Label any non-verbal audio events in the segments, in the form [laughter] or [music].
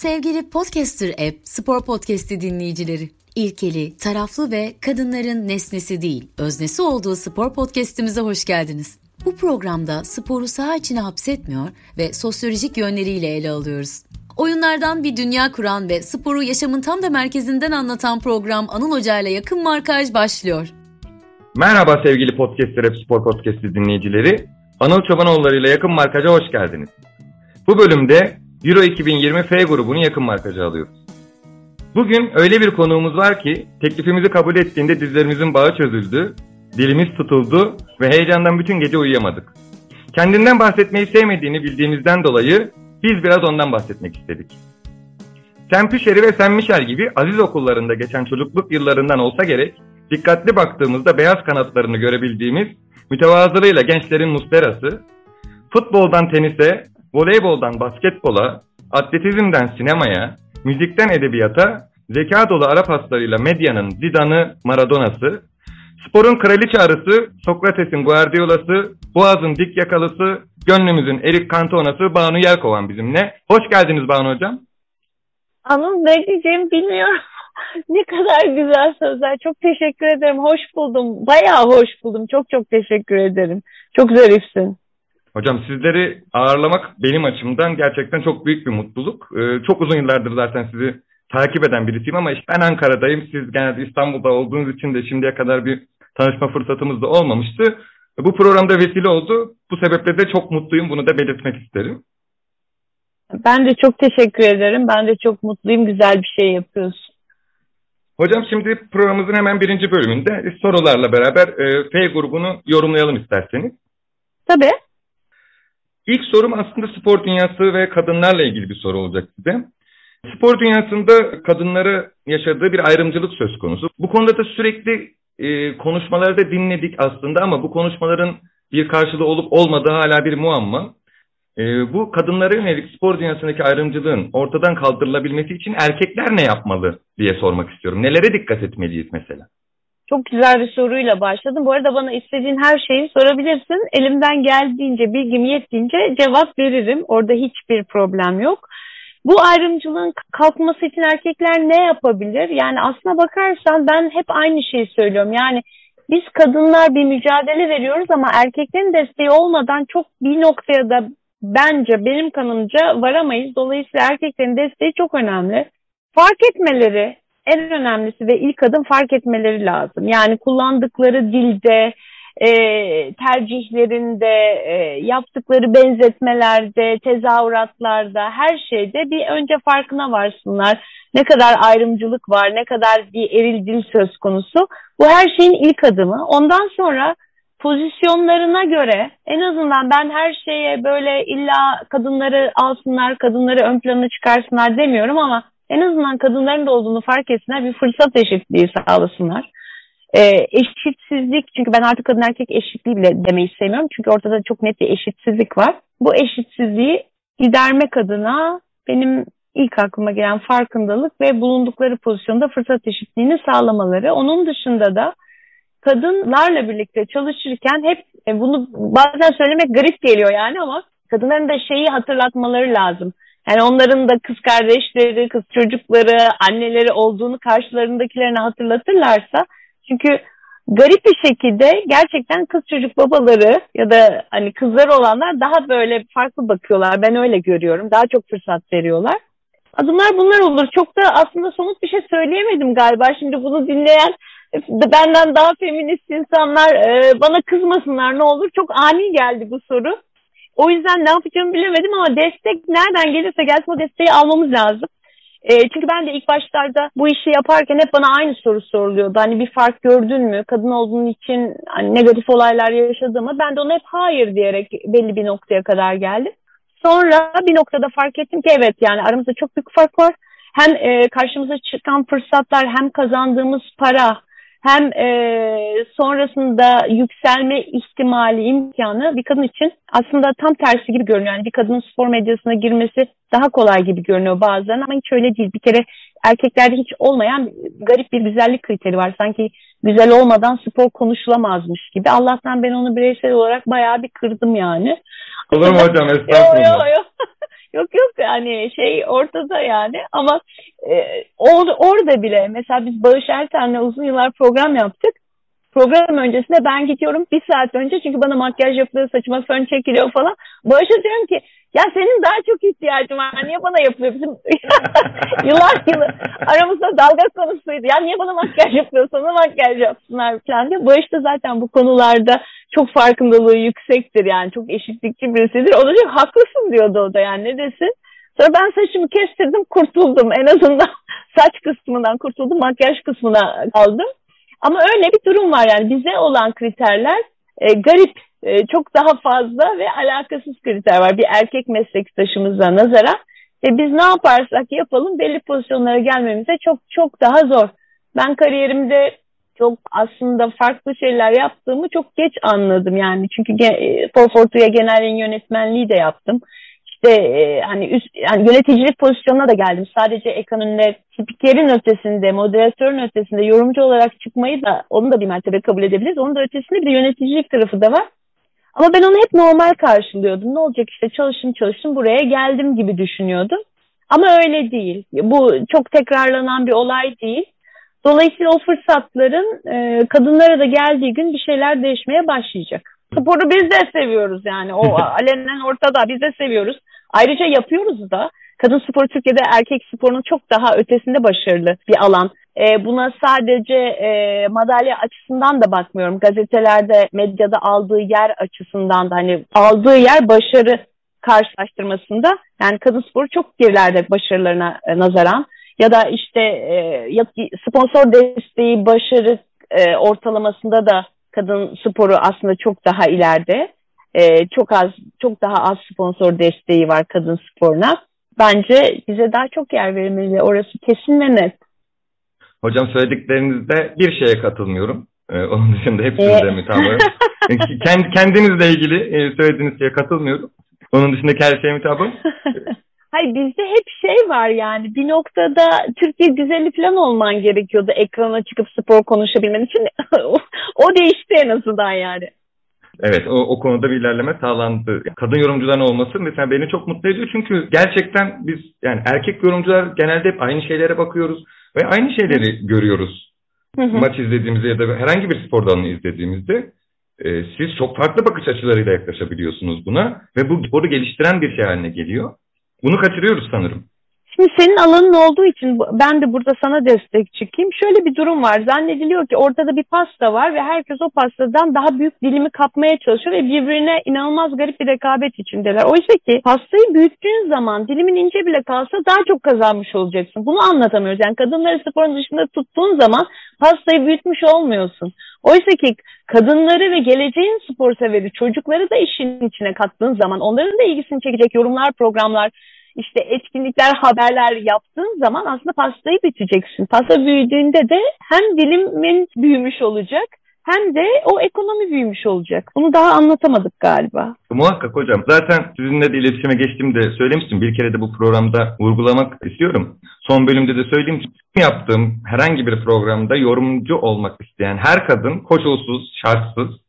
Sevgili Podcaster App Spor Podcast'i dinleyicileri, ilkeli, taraflı ve kadınların nesnesi değil, öznesi olduğu spor podcast'imize hoş geldiniz. Bu programda sporu saha içine hapsetmiyor ve sosyolojik yönleriyle ele alıyoruz. Oyunlardan bir dünya kuran ve sporu yaşamın tam da merkezinden anlatan program Anıl Hoca ile yakın markaj başlıyor. Merhaba sevgili Podcaster Rap Spor Podcast'i dinleyicileri. Anıl Çobanoğulları ile yakın markaja hoş geldiniz. Bu bölümde Euro 2020 F grubunu yakın markaja alıyoruz. Bugün öyle bir konuğumuz var ki teklifimizi kabul ettiğinde dizlerimizin bağı çözüldü, dilimiz tutuldu ve heyecandan bütün gece uyuyamadık. Kendinden bahsetmeyi sevmediğini bildiğimizden dolayı biz biraz ondan bahsetmek istedik. Sempüşeri ve Sen Michel gibi aziz okullarında geçen çocukluk yıllarından olsa gerek, dikkatli baktığımızda beyaz kanatlarını görebildiğimiz mütevazılığıyla gençlerin musterası, futboldan tenise, voleyboldan basketbola, atletizmden sinemaya, müzikten edebiyata, zeka dolu Arap haslarıyla medyanın Zidane'ı, Maradona'sı, sporun kraliçe arısı, Sokrates'in Guardiola'sı, Boğaz'ın dik yakalısı, gönlümüzün Erik Cantona'sı Banu Yelkovan bizimle. Hoş geldiniz Banu Hocam. Anıl ne diyeceğimi bilmiyorum. [laughs] ne kadar güzel sözler. Çok teşekkür ederim. Hoş buldum. Bayağı hoş buldum. Çok çok teşekkür ederim. Çok zarifsin. Hocam sizleri ağırlamak benim açımdan gerçekten çok büyük bir mutluluk. Ee, çok uzun yıllardır zaten sizi takip eden birisiyim ama işte ben Ankara'dayım. Siz genelde İstanbul'da olduğunuz için de şimdiye kadar bir tanışma fırsatımız da olmamıştı. Bu programda vesile oldu. Bu sebeple de çok mutluyum. Bunu da belirtmek isterim. Ben de çok teşekkür ederim. Ben de çok mutluyum. Güzel bir şey yapıyorsun. Hocam şimdi programımızın hemen birinci bölümünde sorularla beraber e, F grubunu yorumlayalım isterseniz. Tabii. İlk sorum aslında spor dünyası ve kadınlarla ilgili bir soru olacak size. Spor dünyasında kadınları yaşadığı bir ayrımcılık söz konusu. Bu konuda da sürekli e, konuşmalarda dinledik aslında ama bu konuşmaların bir karşılığı olup olmadığı hala bir muamma. E, bu kadınlara yönelik spor dünyasındaki ayrımcılığın ortadan kaldırılabilmesi için erkekler ne yapmalı diye sormak istiyorum. Nelere dikkat etmeliyiz mesela? Çok güzel bir soruyla başladım. Bu arada bana istediğin her şeyi sorabilirsin. Elimden geldiğince, bilgim yettiğince cevap veririm. Orada hiçbir problem yok. Bu ayrımcılığın kalkması için erkekler ne yapabilir? Yani aslına bakarsan ben hep aynı şeyi söylüyorum. Yani biz kadınlar bir mücadele veriyoruz ama erkeklerin desteği olmadan çok bir noktaya da bence benim kanımca varamayız. Dolayısıyla erkeklerin desteği çok önemli. Fark etmeleri, en önemlisi ve ilk adım fark etmeleri lazım. Yani kullandıkları dilde, e, tercihlerinde, e, yaptıkları benzetmelerde, tezahüratlarda, her şeyde bir önce farkına varsınlar. Ne kadar ayrımcılık var, ne kadar bir eril dil söz konusu. Bu her şeyin ilk adımı. Ondan sonra pozisyonlarına göre en azından ben her şeye böyle illa kadınları alsınlar, kadınları ön plana çıkarsınlar demiyorum ama en azından kadınların da olduğunu fark etsinler, bir fırsat eşitliği sağlasınlar. E, eşitsizlik, çünkü ben artık kadın erkek eşitliği bile demeyi sevmiyorum. Çünkü ortada çok net bir eşitsizlik var. Bu eşitsizliği gidermek adına benim ilk aklıma gelen farkındalık ve bulundukları pozisyonda fırsat eşitliğini sağlamaları. Onun dışında da kadınlarla birlikte çalışırken hep e, bunu bazen söylemek garip geliyor yani ama kadınların da şeyi hatırlatmaları lazım. Yani onların da kız kardeşleri, kız çocukları, anneleri olduğunu karşılarındakilerine hatırlatırlarsa çünkü garip bir şekilde gerçekten kız çocuk babaları ya da hani kızlar olanlar daha böyle farklı bakıyorlar. Ben öyle görüyorum. Daha çok fırsat veriyorlar. Adımlar bunlar olur. Çok da aslında somut bir şey söyleyemedim galiba. Şimdi bunu dinleyen benden daha feminist insanlar bana kızmasınlar ne olur. Çok ani geldi bu soru. O yüzden ne yapacağımı bilemedim ama destek nereden gelirse gelsin o desteği almamız lazım. E, çünkü ben de ilk başlarda bu işi yaparken hep bana aynı soru soruluyordu. Hani bir fark gördün mü? Kadın olduğun için hani negatif olaylar yaşadığımı ben de ona hep hayır diyerek belli bir noktaya kadar geldim. Sonra bir noktada fark ettim ki evet yani aramızda çok büyük fark var. Hem e, karşımıza çıkan fırsatlar hem kazandığımız para hem e, sonrasında yükselme ihtimali, imkanı bir kadın için aslında tam tersi gibi görünüyor. Yani bir kadının spor medyasına girmesi daha kolay gibi görünüyor bazen ama hiç öyle değil. Bir kere erkeklerde hiç olmayan garip bir güzellik kriteri var. Sanki güzel olmadan spor konuşulamazmış gibi. Allah'tan ben onu bireysel olarak bayağı bir kırdım yani. Olur mu hocam? Estağfurullah. yok yok. yok yok hani şey ortada yani ama e, or, orada bile mesela biz Bağış Erten'le uzun yıllar program yaptık. Program öncesinde ben gidiyorum bir saat önce çünkü bana makyaj yapılıyor, saçıma fön çekiliyor falan. Bağış'a diyorum ki ya senin daha çok ihtiyacın var. Niye bana yapıyor? Bizim [laughs] yıllar yılı aramızda dalga konusuydu. Ya niye bana makyaj yapıyor? Sana makyaj yapsınlar falan diye. Bağış da zaten bu konularda çok farkındalığı yüksektir. Yani çok eşitlikçi birisidir. O da diyor haklısın diyordu o da yani ne desin. Sonra ben saçımı kestirdim kurtuldum. En azından [laughs] saç kısmından kurtuldum. Makyaj kısmına kaldım. Ama öyle bir durum var yani bize olan kriterler e, garip e, çok daha fazla ve alakasız kriter var bir erkek meslektaşımıza nazara. E, biz ne yaparsak yapalım belli pozisyonlara gelmemize çok çok daha zor. Ben kariyerimde çok aslında farklı şeyler yaptığımı çok geç anladım yani. Çünkü e, Forfortu'ya genel yönetmenliği de yaptım işte e, hani üst yani yöneticilik pozisyonuna da geldim. Sadece ekran önüne spikerin ötesinde, moderatörün ötesinde yorumcu olarak çıkmayı da onu da bir mertebe kabul edebiliriz. Onun da ötesinde bir de yöneticilik tarafı da var. Ama ben onu hep normal karşılıyordum. Ne olacak işte çalıştım çalıştım buraya geldim gibi düşünüyordum. Ama öyle değil. Bu çok tekrarlanan bir olay değil. Dolayısıyla o fırsatların e, kadınlara da geldiği gün bir şeyler değişmeye başlayacak. Sporu biz de seviyoruz yani. O [laughs] alenen ortada biz de seviyoruz. Ayrıca yapıyoruz da. Kadın sporu Türkiye'de erkek sporunun çok daha ötesinde başarılı bir alan. E, buna sadece e, madalya açısından da bakmıyorum. Gazetelerde, medyada aldığı yer açısından da hani aldığı yer başarı karşılaştırmasında yani kadın sporu çok gerilerde başarılarına e, nazaran ya da işte e, sponsor desteği başarı e, ortalamasında da kadın sporu aslında çok daha ileride. E, çok az, çok daha az sponsor desteği var kadın sporuna. Bence bize daha çok yer verilmeli. Orası kesin ve net. Hocam söylediklerinizde bir şeye katılmıyorum. Ee, [laughs] onun dışında hepsinde ee... mütabık. Kend, kendinizle ilgili e, söylediğiniz şeye katılmıyorum. Onun dışındaki her şeye mutabık. [laughs] Hayır bizde hep şey var yani bir noktada Türkiye güzeli falan olman gerekiyordu ekrana çıkıp spor konuşabilmen için. [laughs] o değişti en azından yani. Evet o, o konuda bir ilerleme sağlandı. Kadın yorumcuların olması mesela beni çok mutlu ediyor çünkü gerçekten biz yani erkek yorumcular genelde hep aynı şeylere bakıyoruz ve aynı şeyleri görüyoruz. Hı hı. Maç izlediğimizde ya da herhangi bir spor dalını izlediğimizde e, siz çok farklı bakış açılarıyla yaklaşabiliyorsunuz buna ve bu sporu geliştiren bir şey haline geliyor. Bunu kaçırıyoruz sanırım. Şimdi senin alanın olduğu için ben de burada sana destek çıkayım. Şöyle bir durum var. Zannediliyor ki ortada bir pasta var ve herkes o pastadan daha büyük dilimi kapmaya çalışıyor ve birbirine inanılmaz garip bir rekabet içindeler. Oysa ki pastayı büyüttüğün zaman dilimin ince bile kalsa daha çok kazanmış olacaksın. Bunu anlatamıyoruz. Yani kadınları sporun dışında tuttuğun zaman pastayı büyütmüş olmuyorsun. Oysa ki kadınları ve geleceğin spor severi çocukları da işin içine kattığın zaman onların da ilgisini çekecek yorumlar, programlar, işte etkinlikler, haberler yaptığın zaman aslında pastayı biteceksin. Pasta büyüdüğünde de hem dilimin büyümüş olacak hem de o ekonomi büyümüş olacak. Bunu daha anlatamadık galiba. Muhakkak hocam. Zaten sizinle de iletişime geçtiğimde söylemiştim. Bir kere de bu programda vurgulamak istiyorum. Son bölümde de söyleyeyim. Yaptığım herhangi bir programda yorumcu olmak isteyen her kadın koşulsuz, şartsız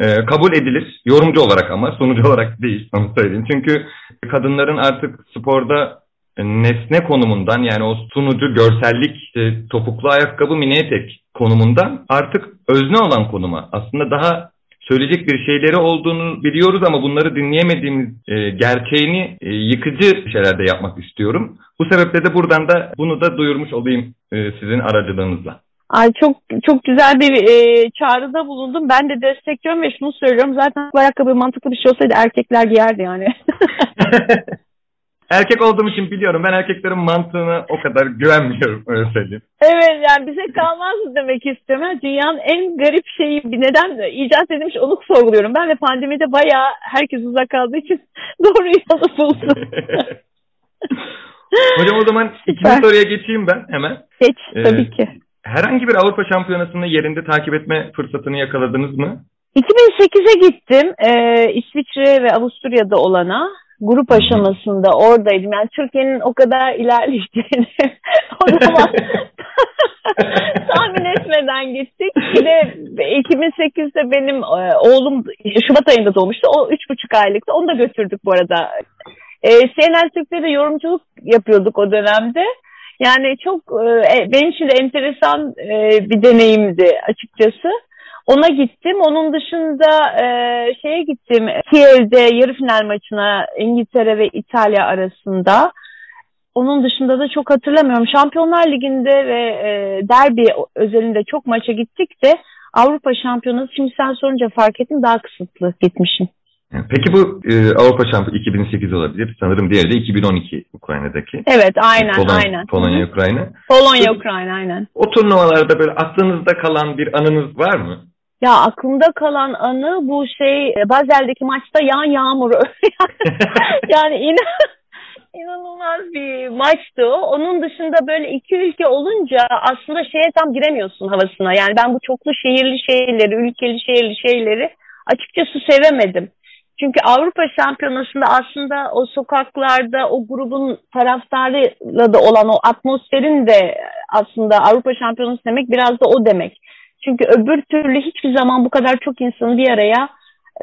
e, kabul edilir. Yorumcu olarak ama sunucu olarak değil onu söyleyeyim. Çünkü kadınların artık sporda nesne konumundan yani o sunucu görsellik işte, topuklu ayakkabı mini etek konumundan artık özne olan konuma aslında daha söyleyecek bir şeyleri olduğunu biliyoruz ama bunları dinleyemediğimiz e, gerçeğini e, yıkıcı şeylerde yapmak istiyorum. Bu sebeple de buradan da bunu da duyurmuş olayım e, sizin aracılığınızla. Ay çok çok güzel bir e, çağrıda bulundum. Ben de destekliyorum ve şunu söylüyorum. Zaten bu ayakkabı mantıklı bir şey olsaydı erkekler giyerdi yani. [laughs] Erkek olduğum için biliyorum. Ben erkeklerin mantığına o kadar güvenmiyorum öyle söyleyeyim. Evet yani bize kalmaz demek istemez. Dünyanın en garip şeyi bir neden icat edilmiş onu sorguluyorum. Ben de pandemide bayağı herkes uzak kaldığı için [laughs] doğru yolu buldum. [laughs] Hocam o zaman ikinci soruya geçeyim ben hemen. Geç tabii ee, ki. Herhangi bir Avrupa Şampiyonası'nı yerinde takip etme fırsatını yakaladınız mı? 2008'e gittim. Ee, İsviçre ve Avusturya'da olana grup aşamasında oradaydım. Yani Türkiye'nin o kadar [laughs] ilerleyeceğini o zaman [laughs] tahmin etmeden gittik. Bir de 2008'de benim e, oğlum Şubat ayında doğmuştu. O üç buçuk aylıktı. Onu da götürdük bu arada E, CNN Türk'te de yorumculuk yapıyorduk o dönemde. Yani çok e, benim için de enteresan e, bir deneyimdi açıkçası. Ona gittim. Onun dışında e, şeye gittim. Kiev'de yarı final maçına İngiltere ve İtalya arasında. Onun dışında da çok hatırlamıyorum. Şampiyonlar Ligi'nde ve e, derbi özelinde çok maça gittik de Avrupa Şampiyonası şimdi sen sorunca fark ettim daha kısıtlı gitmişim. Peki bu e, Avrupa Şampiyonu 2008 olabilir. Sanırım diğeri de 2012 Ukrayna'daki. Evet aynen Polon, aynen. Polonya Ukrayna. Polonya Ukrayna aynen. O turnuvalarda böyle aklınızda kalan bir anınız var mı? Ya aklımda kalan anı bu şey e, Bazel'deki maçta yağan yağmuru. [laughs] yani inan inanılmaz bir maçtı o. Onun dışında böyle iki ülke olunca aslında şeye tam giremiyorsun havasına. Yani ben bu çoklu şehirli şeyleri, ülkeli şehirli şeyleri açıkçası sevemedim. Çünkü Avrupa Şampiyonası'nda aslında o sokaklarda o grubun taraftarıyla da olan o atmosferin de aslında Avrupa Şampiyonası demek biraz da o demek. Çünkü öbür türlü hiçbir zaman bu kadar çok insanı bir araya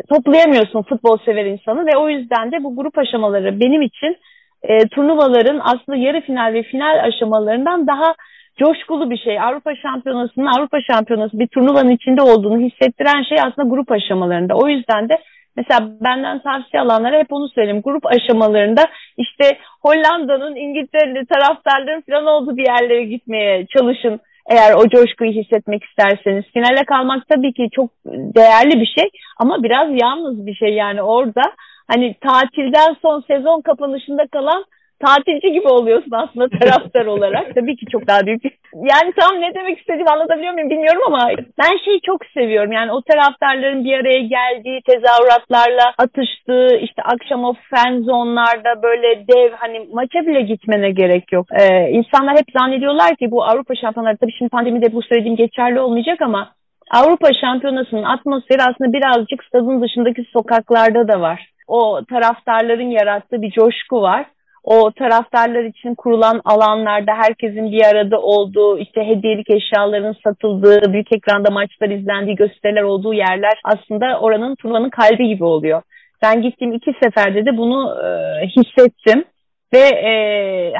toplayamıyorsun futbol sever insanı ve o yüzden de bu grup aşamaları benim için e, turnuvaların aslında yarı final ve final aşamalarından daha coşkulu bir şey. Avrupa Şampiyonası'nın Avrupa Şampiyonası bir turnuvanın içinde olduğunu hissettiren şey aslında grup aşamalarında. O yüzden de mesela benden tavsiye alanlara hep onu söyleyeyim. Grup aşamalarında işte Hollanda'nın, İngiltere'nin taraftarların falan olduğu bir yerlere gitmeye çalışın. Eğer o coşkuyu hissetmek isterseniz. Finale kalmak tabii ki çok değerli bir şey ama biraz yalnız bir şey yani orada hani tatilden son sezon kapanışında kalan tatilci gibi oluyorsun aslında [laughs] taraftar olarak. Tabii ki çok daha büyük. Yani tam ne demek istediğimi anlatabiliyor muyum bilmiyorum ama ben şeyi çok seviyorum. Yani o taraftarların bir araya geldiği, tezahüratlarla atıştığı, işte akşam o fan zonlarda böyle dev hani maça bile gitmene gerek yok. Ee, insanlar hep zannediyorlar ki bu Avrupa şampiyonları tabii şimdi pandemide bu söylediğim geçerli olmayacak ama Avrupa şampiyonasının atmosferi aslında birazcık stadın dışındaki sokaklarda da var o taraftarların yarattığı bir coşku var. O taraftarlar için kurulan alanlarda herkesin bir arada olduğu, işte hediyelik eşyaların satıldığı, büyük ekranda maçlar izlendiği, gösteriler olduğu yerler aslında oranın turnuvanın kalbi gibi oluyor. Ben gittiğim iki seferde de bunu e, hissettim. Ve e,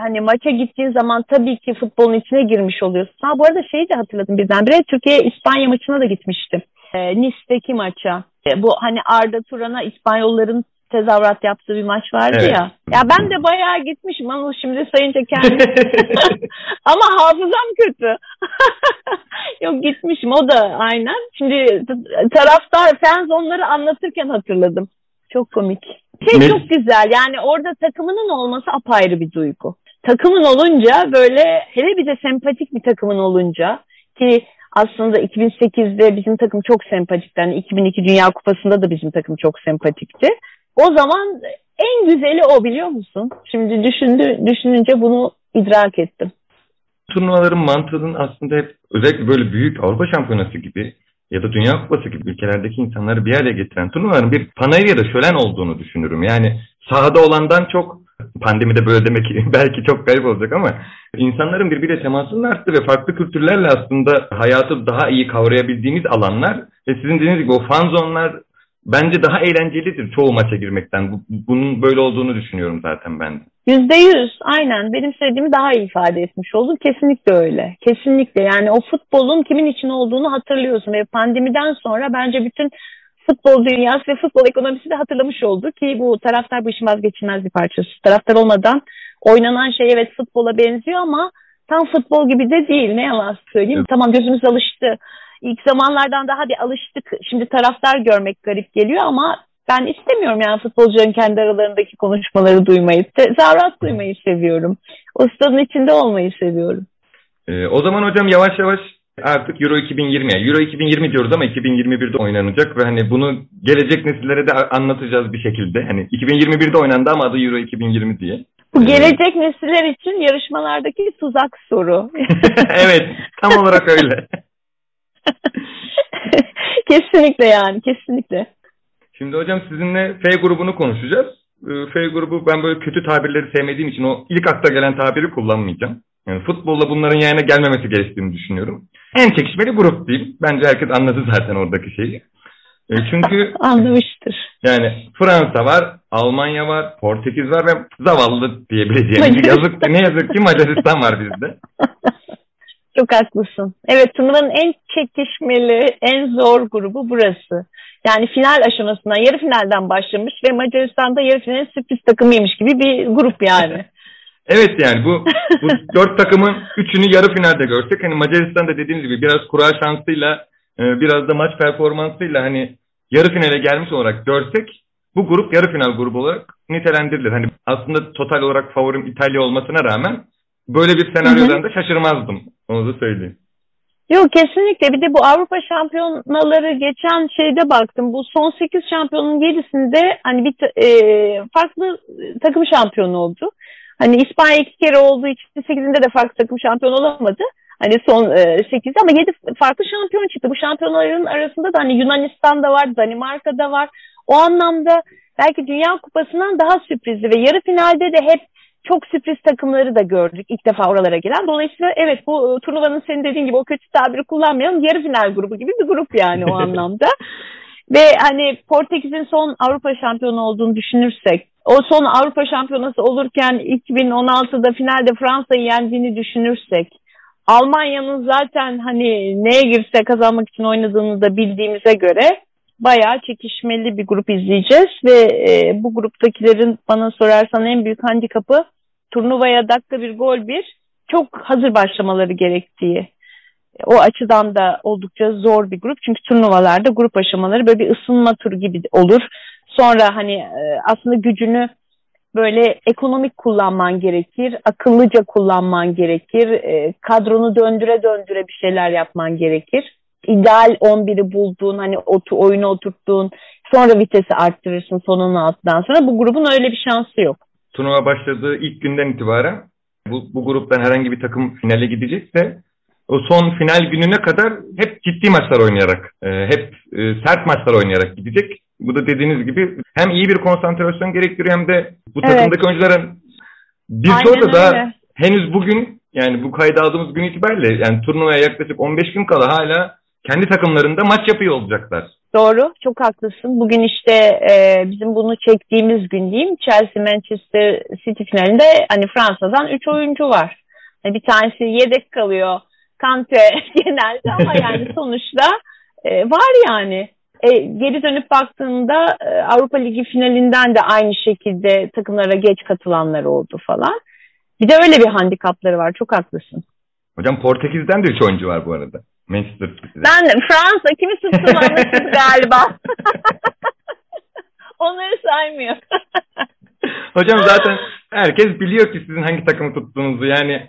hani maça gittiğin zaman tabii ki futbolun içine girmiş oluyorsun. Ha bu arada şeyi de hatırladım birdenbire. Türkiye-İspanya maçına da gitmiştim. E, Nice'deki maça. E, bu hani Arda Turan'a İspanyolların tezahürat yaptığı bir maç vardı evet. ya. Ya ben de bayağı gitmişim ama şimdi sayınca kendim. [laughs] [laughs] ama hafızam kötü. [laughs] Yok gitmişim o da aynen. Şimdi taraftar fans onları anlatırken hatırladım. Çok komik. Şey ne? çok güzel yani orada takımının olması apayrı bir duygu. Takımın olunca böyle hele bir de sempatik bir takımın olunca ki aslında 2008'de bizim takım çok sempatikti. Yani 2002 Dünya Kupası'nda da bizim takım çok sempatikti. O zaman en güzeli o biliyor musun? Şimdi düşündü, düşününce bunu idrak ettim. Turnuvaların mantığının aslında hep özellikle böyle büyük Avrupa Şampiyonası gibi ya da Dünya Kupası gibi ülkelerdeki insanları bir araya getiren turnuvaların bir panayır ya da şölen olduğunu düşünürüm. Yani sahada olandan çok pandemide böyle demek [laughs] belki çok garip olacak ama insanların birbiriyle temasının arttı ve farklı kültürlerle aslında hayatı daha iyi kavrayabildiğimiz alanlar ve sizin dediğiniz gibi o fan zonlar bence daha eğlencelidir çoğu maça girmekten. Bunun böyle olduğunu düşünüyorum zaten ben. Yüzde yüz aynen benim söylediğimi daha iyi ifade etmiş oldun. Kesinlikle öyle. Kesinlikle yani o futbolun kimin için olduğunu hatırlıyorsun ve pandemiden sonra bence bütün futbol dünyası ve futbol ekonomisi de hatırlamış oldu ki bu taraftar bu işin vazgeçilmez bir parçası. Taraftar olmadan oynanan şey evet futbola benziyor ama tam futbol gibi de değil ne yalan söyleyeyim. Evet. Tamam gözümüz alıştı ilk zamanlardan daha bir alıştık. Şimdi taraftar görmek garip geliyor ama ben istemiyorum yani futbolcuların kendi aralarındaki konuşmaları duymayı. Tezahürat duymayı seviyorum. O stadın içinde olmayı seviyorum. Ee, o zaman hocam yavaş yavaş artık Euro 2020, Euro 2020 diyoruz ama 2021'de oynanacak ve hani bunu gelecek nesillere de anlatacağız bir şekilde. Hani 2021'de oynandı ama adı Euro 2020 diye. Bu ee, gelecek nesiller için yarışmalardaki tuzak soru. [laughs] evet, tam olarak öyle. [laughs] [laughs] kesinlikle yani kesinlikle. Şimdi hocam sizinle F grubunu konuşacağız. Ee, F grubu ben böyle kötü tabirleri sevmediğim için o ilk akla gelen tabiri kullanmayacağım. Yani futbolla bunların yayına gelmemesi gerektiğini düşünüyorum. En çekişmeli grup diyeyim. Bence herkes anladı zaten oradaki şeyi. E, çünkü [laughs] anlamıştır. Yani Fransa var, Almanya var, Portekiz var ve zavallı diyebileceğimiz [laughs] yazık ne yazık ki Macaristan var bizde. Çok haklısın. Evet turnuvanın en çekişmeli, en zor grubu burası. Yani final aşamasına yarı finalden başlamış ve Macaristan'da yarı finalin sürpriz takımıymış gibi bir grup yani. [laughs] evet yani bu, bu [laughs] dört takımın üçünü yarı finalde görsek hani Macaristan'da dediğimiz gibi biraz kura şansıyla e, biraz da maç performansıyla hani yarı finale gelmiş olarak görsek bu grup yarı final grubu olarak nitelendirilir. Hani aslında total olarak favorim İtalya olmasına rağmen böyle bir senaryodan da şaşırmazdım. Onu da söyleyeyim. Yok kesinlikle. Bir de bu Avrupa şampiyonaları geçen şeyde baktım. Bu son 8 şampiyonun 7'sinde hani bir e, farklı takım şampiyonu oldu. Hani İspanya iki kere olduğu için 8'inde de farklı takım şampiyon olamadı. Hani son e, 8 ama 7 farklı şampiyon çıktı. Bu şampiyonların arasında da hani Yunanistan'da var, Danimarka'da var. O anlamda belki Dünya Kupası'ndan daha sürprizli ve yarı finalde de hep çok sürpriz takımları da gördük ilk defa oralara gelen. Dolayısıyla evet bu e, turnuvanın senin dediğin gibi o kötü tabiri kullanmayalım. Yarı final grubu gibi bir grup yani o [laughs] anlamda. Ve hani Portekiz'in son Avrupa şampiyonu olduğunu düşünürsek, o son Avrupa şampiyonası olurken 2016'da finalde Fransa'yı yendiğini düşünürsek, Almanya'nın zaten hani neye girse kazanmak için oynadığını da bildiğimize göre bayağı çekişmeli bir grup izleyeceğiz ve e, bu gruptakilerin bana sorarsan en büyük handikapı turnuvaya dakika bir gol bir çok hazır başlamaları gerektiği. O açıdan da oldukça zor bir grup. Çünkü turnuvalarda grup aşamaları böyle bir ısınma turu gibi olur. Sonra hani e, aslında gücünü böyle ekonomik kullanman gerekir, akıllıca kullanman gerekir, e, kadronu döndüre döndüre bir şeyler yapman gerekir. İdeal 11'i bulduğun, hani otu, oyunu oturttuğun, sonra vitesi arttırırsın sonun altından sonra. Bu grubun öyle bir şansı yok. Turnuva başladığı ilk günden itibaren bu, bu gruptan herhangi bir takım finale gidecekse o son final gününe kadar hep ciddi maçlar oynayarak, e, hep e, sert maçlar oynayarak gidecek. Bu da dediğiniz gibi hem iyi bir konsantrasyon gerektiriyor hem de bu evet. takımdaki oyuncuların birçoğu da henüz bugün yani bu kayda aldığımız gün itibariyle yani turnuvaya yaklaşık 15 gün kala hala kendi takımlarında maç yapıyor olacaklar. Doğru, çok haklısın. Bugün işte e, bizim bunu çektiğimiz gün diyeyim Chelsea Manchester City finalinde hani Fransa'dan 3 oyuncu var. Yani bir tanesi yedek kalıyor. Kante [laughs] genelde ama yani [laughs] sonuçta e, var yani. E, geri dönüp baktığında e, Avrupa Ligi finalinden de aynı şekilde takımlara geç katılanlar oldu falan. Bir de öyle bir handikapları var. Çok haklısın. Hocam Portekiz'den de 3 oyuncu var bu arada. Manchester City'de. Ben Fransa kimi tuttum anlaşıldı [laughs] galiba. Onları saymıyor. Hocam zaten herkes biliyor ki sizin hangi takımı tuttuğunuzu. Yani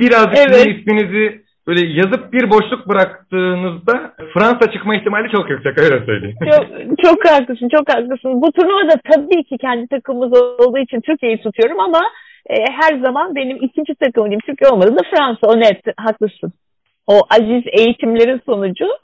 birazcık evet. isminizi böyle yazıp bir boşluk bıraktığınızda Fransa çıkma ihtimali çok yüksek öyle söyleyeyim. Çok, çok haklısın çok haklısın. Bu turnuvada tabii ki kendi takımımız olduğu için Türkiye'yi tutuyorum ama e, her zaman benim ikinci takımım diyeyim Türkiye olmadı da Fransa o net haklısın. O aziz eğitimlerin sonucu. [laughs]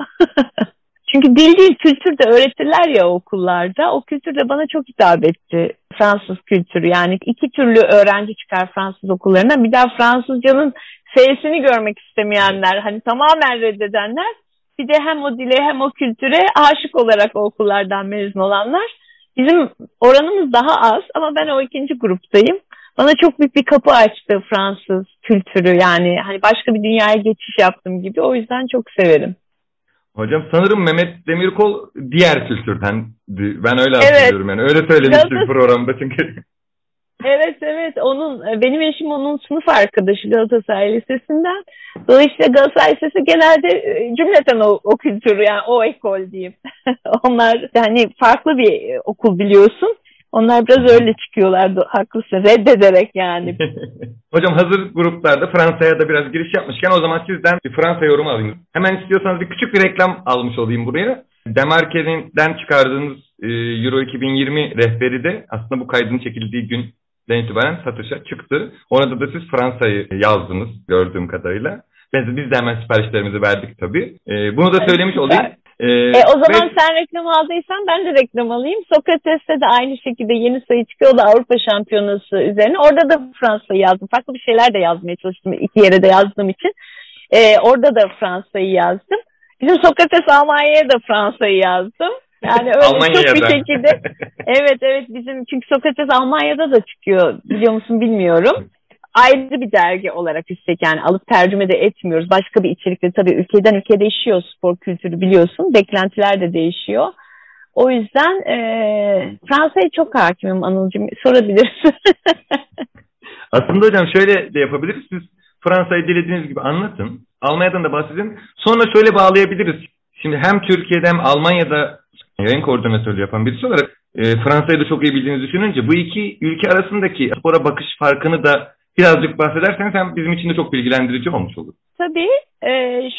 Çünkü dil değil kültür de öğretirler ya okullarda. O kültür de bana çok hitap etti. Fransız kültürü yani iki türlü öğrenci çıkar Fransız okullarına. Bir daha Fransızcanın F'sini görmek istemeyenler, hani tamamen reddedenler. Bir de hem o dile hem o kültüre aşık olarak o okullardan mezun olanlar. Bizim oranımız daha az ama ben o ikinci gruptayım. Bana çok büyük bir kapı açtı Fransız kültürü yani hani başka bir dünyaya geçiş yaptım gibi. O yüzden çok severim. Hocam sanırım Mehmet Demirkol diğer kültürden. Ben öyle evet. hatırlıyorum yani. Öyle söylemişti Galatasaray... programda çünkü. Evet evet onun benim eşim onun sınıf arkadaşı Galatasaray Lisesi'nden. Dolayısıyla Galatasaray Lisesi genelde e, cümleten o, o kültürü yani o ekol diyeyim. [laughs] Onlar yani farklı bir okul biliyorsun. Onlar biraz öyle çıkıyorlardı haklısın reddederek yani. [laughs] Hocam hazır gruplarda Fransa'ya da biraz giriş yapmışken o zaman sizden bir Fransa yorumu alayım. Hemen istiyorsanız bir küçük bir reklam almış olayım buraya. Demarke'den çıkardığınız e, Euro 2020 rehberi de aslında bu kaydın çekildiği gün itibaren satışa çıktı. Orada da siz Fransa'yı yazdınız gördüğüm kadarıyla. Biz, biz de hemen siparişlerimizi verdik tabii. Ee, bunu da söylemiş olayım. Ee, e, o zaman ve... sen reklam aldıysan ben de reklam alayım. Sokrates'te de aynı şekilde yeni sayı çıkıyor. O da Avrupa Şampiyonası üzerine. Orada da Fransa'yı yazdım. Farklı bir şeyler de yazmaya çalıştım. iki yere de yazdığım için. Ee, orada da Fransa'yı yazdım. Bizim Sokrates Almanya'ya da Fransa'yı yazdım. Yani öyle Almanya'da. çok bir şekilde. [laughs] Evet evet bizim çünkü Sokrates Almanya'da da çıkıyor biliyor musun bilmiyorum. Ayrı bir dergi olarak üstelik yani alıp tercüme de etmiyoruz. Başka bir içerikte tabii ülkeden ülkeye değişiyor spor kültürü biliyorsun. Beklentiler de değişiyor. O yüzden e, Fransa'ya çok hakimim Anılcığım. Sorabilirsin. [laughs] Aslında hocam şöyle de yapabiliriz. Siz Fransa'yı dilediğiniz gibi anlatın. Almanya'dan da bahsedin. Sonra şöyle bağlayabiliriz. Şimdi hem Türkiye'de hem Almanya'da yayın koordinatörü yapan birisi olarak e, Fransa'yı da çok iyi bildiğinizi düşününce bu iki ülke arasındaki spora bakış farkını da birazcık bahsederseniz hem bizim için de çok bilgilendirici olmuş olur. Tabii. Ee,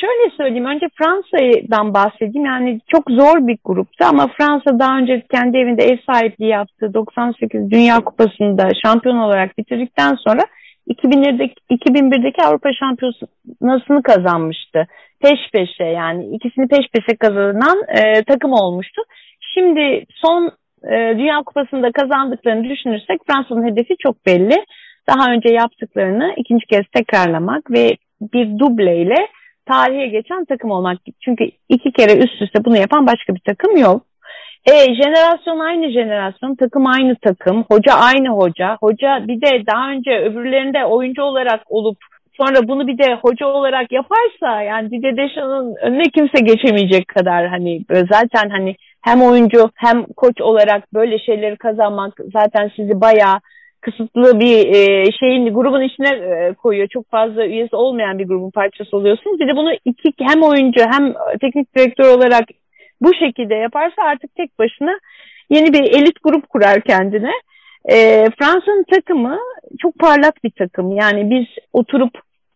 şöyle söyleyeyim. Önce Fransa'dan bahsedeyim. Yani çok zor bir gruptu ama Fransa daha önce kendi evinde ev sahipliği yaptı. 98 Dünya Kupası'nda şampiyon olarak bitirdikten sonra 2001'deki, 2001'deki Avrupa Şampiyonası'nı kazanmıştı. Peş peşe yani ikisini peş peşe kazanan e, takım olmuştu. Şimdi son e, Dünya Kupası'nda kazandıklarını düşünürsek Fransa'nın hedefi çok belli. Daha önce yaptıklarını ikinci kez tekrarlamak ve bir dubleyle tarihe geçen takım olmak. Çünkü iki kere üst üste bunu yapan başka bir takım yok. E, jenerasyon aynı jenerasyon, takım aynı takım, hoca aynı hoca. Hoca bir de daha önce öbürlerinde oyuncu olarak olup sonra bunu bir de hoca olarak yaparsa yani Didier Deschamps' önüne kimse geçemeyecek kadar hani zaten hani hem oyuncu hem koç olarak böyle şeyleri kazanmak zaten sizi bayağı kısıtlı bir e, şeyin grubun içine e, koyuyor. Çok fazla üyesi olmayan bir grubun parçası oluyorsunuz. Bir de bunu iki hem oyuncu hem teknik direktör olarak bu şekilde yaparsa artık tek başına yeni bir elit grup kurar kendine. E, Fransa'nın takımı çok parlak bir takım. Yani biz oturup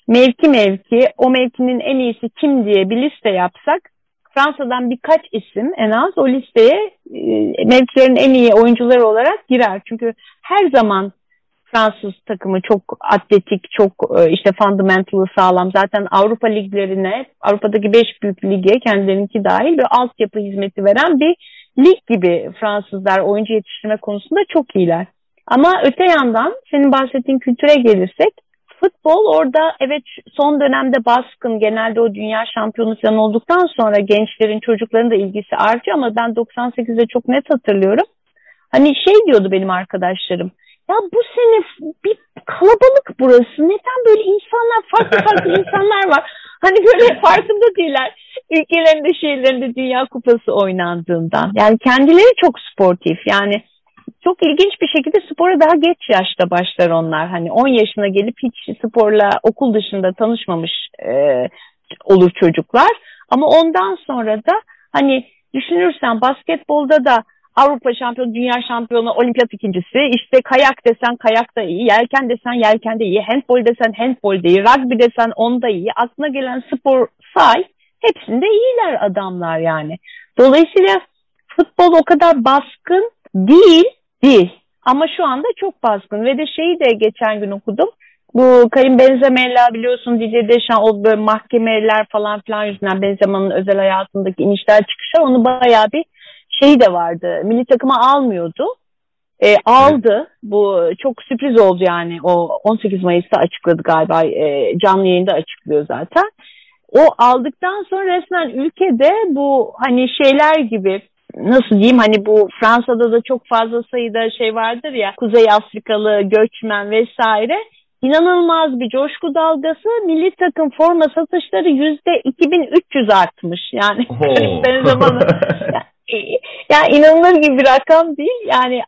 mevki mevki o mevkinin en iyisi kim diye bir liste yapsak Fransa'dan birkaç isim en az o listeye e, mevkilerin en iyi oyuncuları olarak girer. Çünkü her zaman Fransız takımı çok atletik, çok e, işte fundamentalı sağlam. Zaten Avrupa liglerine, Avrupa'daki beş büyük lige kendilerinki dahil bir altyapı hizmeti veren bir lig gibi Fransızlar oyuncu yetiştirme konusunda çok iyiler. Ama öte yandan senin bahsettiğin kültüre gelirsek futbol orada evet son dönemde baskın genelde o dünya şampiyonu falan olduktan sonra gençlerin çocukların da ilgisi artıyor ama ben 98'de çok net hatırlıyorum. Hani şey diyordu benim arkadaşlarım ya bu sene bir kalabalık burası. Neden böyle insanlar, farklı farklı [laughs] insanlar var. Hani böyle farkında değiller. Ülkelerinde, şehirlerinde Dünya Kupası oynandığından. Yani kendileri çok sportif. Yani çok ilginç bir şekilde spora daha geç yaşta başlar onlar. Hani 10 yaşına gelip hiç sporla okul dışında tanışmamış e, olur çocuklar. Ama ondan sonra da hani düşünürsen basketbolda da Avrupa şampiyonu, dünya şampiyonu, olimpiyat ikincisi. İşte kayak desen kayak da iyi, yelken desen yelken de iyi, handbol desen handbol de iyi, rugby desen onda iyi. Aklına gelen spor say, hepsinde iyiler adamlar yani. Dolayısıyla futbol o kadar baskın değil, değil. Ama şu anda çok baskın ve de şeyi de geçen gün okudum. Bu Karim Benzema'yla biliyorsun Didier Deschamps o böyle mahkemeler falan filan yüzünden Benzema'nın özel hayatındaki inişler çıkışlar onu bayağı bir şey de vardı. Milli takıma almıyordu. E, aldı. Bu çok sürpriz oldu yani. O 18 Mayıs'ta açıkladı galiba. E, canlı yayında açıklıyor zaten. O aldıktan sonra resmen ülkede bu hani şeyler gibi nasıl diyeyim hani bu Fransa'da da çok fazla sayıda şey vardır ya Kuzey Afrikalı göçmen vesaire inanılmaz bir coşku dalgası milli takım forma satışları yüzde 2300 artmış yani [laughs] ben zamanı [laughs] yani inanılır gibi bir rakam değil. Yani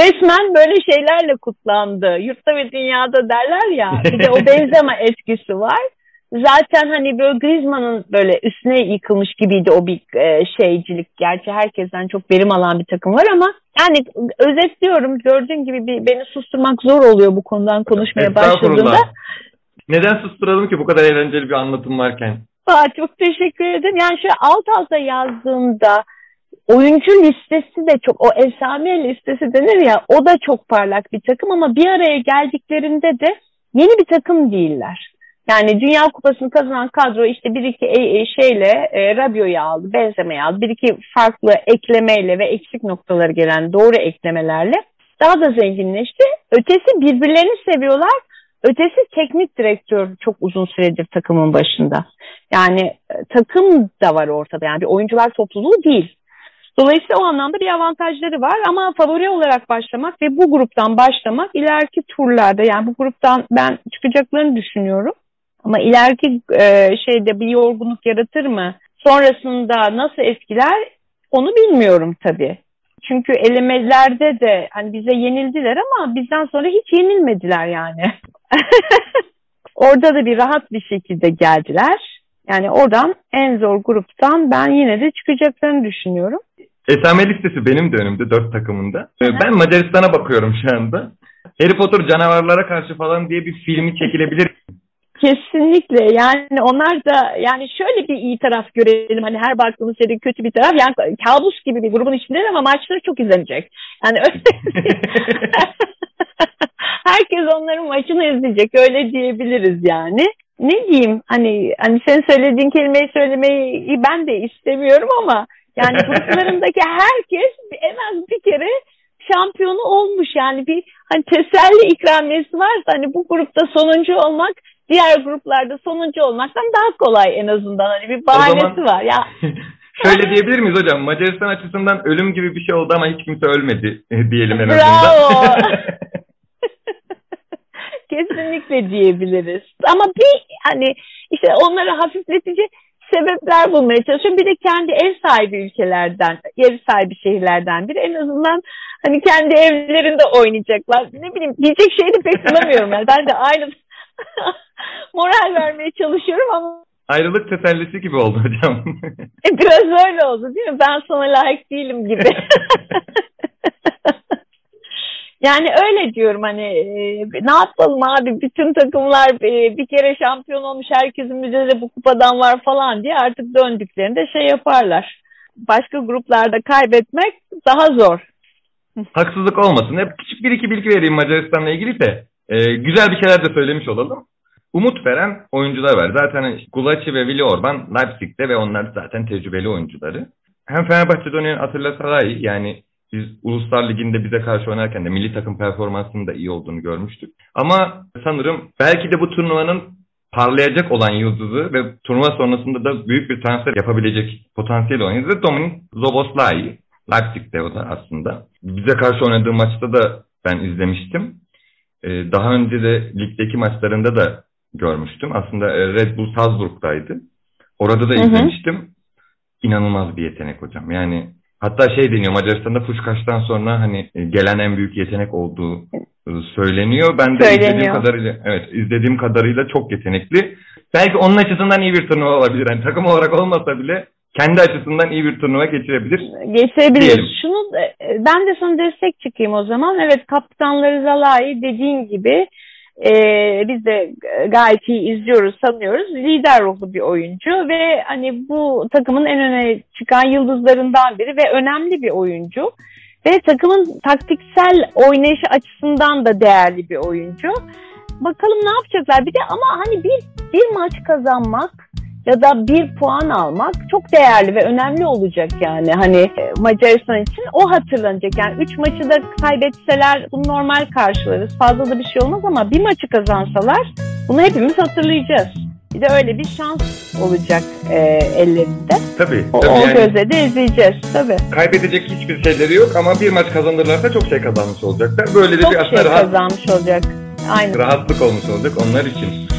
resmen böyle şeylerle kutlandı. Yurtta ve dünyada derler ya. Bir de o [laughs] benzeme etkisi var. Zaten hani böyle Griezmann'ın böyle üstüne yıkılmış gibiydi o bir e, şeycilik. Gerçi herkesten çok verim alan bir takım var ama yani özetliyorum gördüğün gibi bir, beni susturmak zor oluyor bu konudan konuşmaya başladığında. Neden susturalım ki bu kadar eğlenceli bir anlatım varken? Aa, çok teşekkür ederim. Yani şöyle alt alta yazdığımda oyuncu listesi de çok o efsane listesi denir ya o da çok parlak bir takım ama bir araya geldiklerinde de yeni bir takım değiller. Yani Dünya Kupası'nı kazanan kadro işte bir iki e, e, şeyle e, Rabio'yu aldı, benzemeyi aldı. Bir iki farklı eklemeyle ve eksik noktaları gelen doğru eklemelerle daha da zenginleşti. Ötesi birbirlerini seviyorlar. Ötesi teknik direktör çok uzun süredir takımın başında. Yani e, takım da var ortada. Yani bir oyuncular topluluğu değil. Dolayısıyla o anlamda bir avantajları var ama favori olarak başlamak ve bu gruptan başlamak ileriki turlarda yani bu gruptan ben çıkacaklarını düşünüyorum. Ama ileriki e, şeyde bir yorgunluk yaratır mı? Sonrasında nasıl etkiler onu bilmiyorum tabii. Çünkü elemelerde de hani bize yenildiler ama bizden sonra hiç yenilmediler yani. [laughs] Orada da bir rahat bir şekilde geldiler. Yani oradan en zor gruptan ben yine de çıkacaklarını düşünüyorum. Esame listesi benim de önümde dört takımında. Hı hı. Ben Macaristan'a bakıyorum şu anda. Harry Potter canavarlara karşı falan diye bir filmi çekilebilir. Kesinlikle. Yani onlar da yani şöyle bir iyi taraf görelim. Hani her baktığımız şeyde kötü bir taraf. Yani kabus gibi bir grubun içinde ama maçları çok izlenecek. Yani öyle [laughs] [laughs] herkes onların maçını izleyecek. Öyle diyebiliriz yani. Ne diyeyim? Hani hani sen söylediğin kelimeyi söylemeyi ben de istemiyorum ama yani [laughs] gruplarındaki herkes en az bir kere şampiyonu olmuş. Yani bir hani teselli ikramiyesi varsa hani bu grupta sonuncu olmak diğer gruplarda sonuncu olmaktan daha kolay en azından hani bir bahanesi zaman... var ya. [laughs] Şöyle diyebilir miyiz hocam? Macaristan açısından ölüm gibi bir şey oldu ama hiç kimse ölmedi diyelim en azından. Bravo. [laughs] Kesinlikle diyebiliriz. Ama bir hani işte onları hafifletici sebepler bulmaya çalışıyorum. Bir de kendi ev sahibi ülkelerden, ev sahibi şehirlerden biri en azından hani kendi evlerinde oynayacaklar. Ne bileyim diyecek şey de pek bulamıyorum. Yani. Ben de aynı [laughs] moral vermeye çalışıyorum ama Ayrılık tesellisi gibi oldu hocam. [laughs] E, biraz öyle oldu değil mi? Ben sana layık değilim gibi. [laughs] Yani öyle diyorum hani e, ne yapalım abi bütün takımlar e, bir kere şampiyon olmuş herkesin müzede bu kupadan var falan diye artık döndüklerinde şey yaparlar. Başka gruplarda kaybetmek daha zor. Haksızlık olmasın. Hep küçük bir iki bilgi vereyim Macaristan'la ilgili de e, güzel bir şeyler de söylemiş olalım. Umut veren oyuncular var. Zaten Gulaci ve Willi Orban Leipzig'te ve onlar zaten tecrübeli oyuncuları. Hem Fenerbahçe'de oynayan Atilla Saray yani biz Uluslar Ligi'nde bize karşı oynarken de milli takım performansının da iyi olduğunu görmüştük. Ama sanırım belki de bu turnuvanın parlayacak olan yıldızı ve turnuva sonrasında da büyük bir transfer yapabilecek potansiyel olan yıldızı Dominik Zoboslai. Leipzig'te o da aslında. Bize karşı oynadığı maçta da ben izlemiştim. Ee, daha önce de ligdeki maçlarında da görmüştüm. Aslında e, Red Bull Salzburg'daydı. Orada da izlemiştim. Hı hı. İnanılmaz bir yetenek hocam. Yani Hatta şey deniyor Macaristan'da Puşkaş'tan sonra hani e, gelen en büyük yetenek olduğu e, söyleniyor. Ben de söyleniyor. izlediğim kadarıyla evet izlediğim kadarıyla çok yetenekli. Belki onun açısından iyi bir turnuva olabilir. Yani takım olarak olmasa bile kendi açısından iyi bir turnuva geçirebilir. Geçirebilir. Diyelim. Şunu e, ben de sana destek çıkayım o zaman. Evet kaptanları Zalai dediğin gibi e, biz de gayet iyi izliyoruz, sanıyoruz. Lider ruhlu bir oyuncu ve hani bu takımın en öne çıkan yıldızlarından biri ve önemli bir oyuncu. Ve takımın taktiksel oynayışı açısından da değerli bir oyuncu. Bakalım ne yapacaklar. Bir de ama hani bir, bir maç kazanmak ya da bir puan almak çok değerli ve önemli olacak yani hani e, Macaristan için o hatırlanacak yani üç maçı da kaybetseler bunu normal karşılarız fazla da bir şey olmaz ama bir maçı kazansalar bunu hepimiz hatırlayacağız. Bir de öyle bir şans olacak e, ellerinde. Tabii. O, tabii o yani, gözle de izleyeceğiz tabii. Kaybedecek hiçbir şeyleri yok ama bir maç kazanırlarsa çok şey kazanmış olacaklar. Böyle de çok bir aslında şey rahat, kazanmış olacak. Aynen. Rahatlık olmuş olacak onlar için.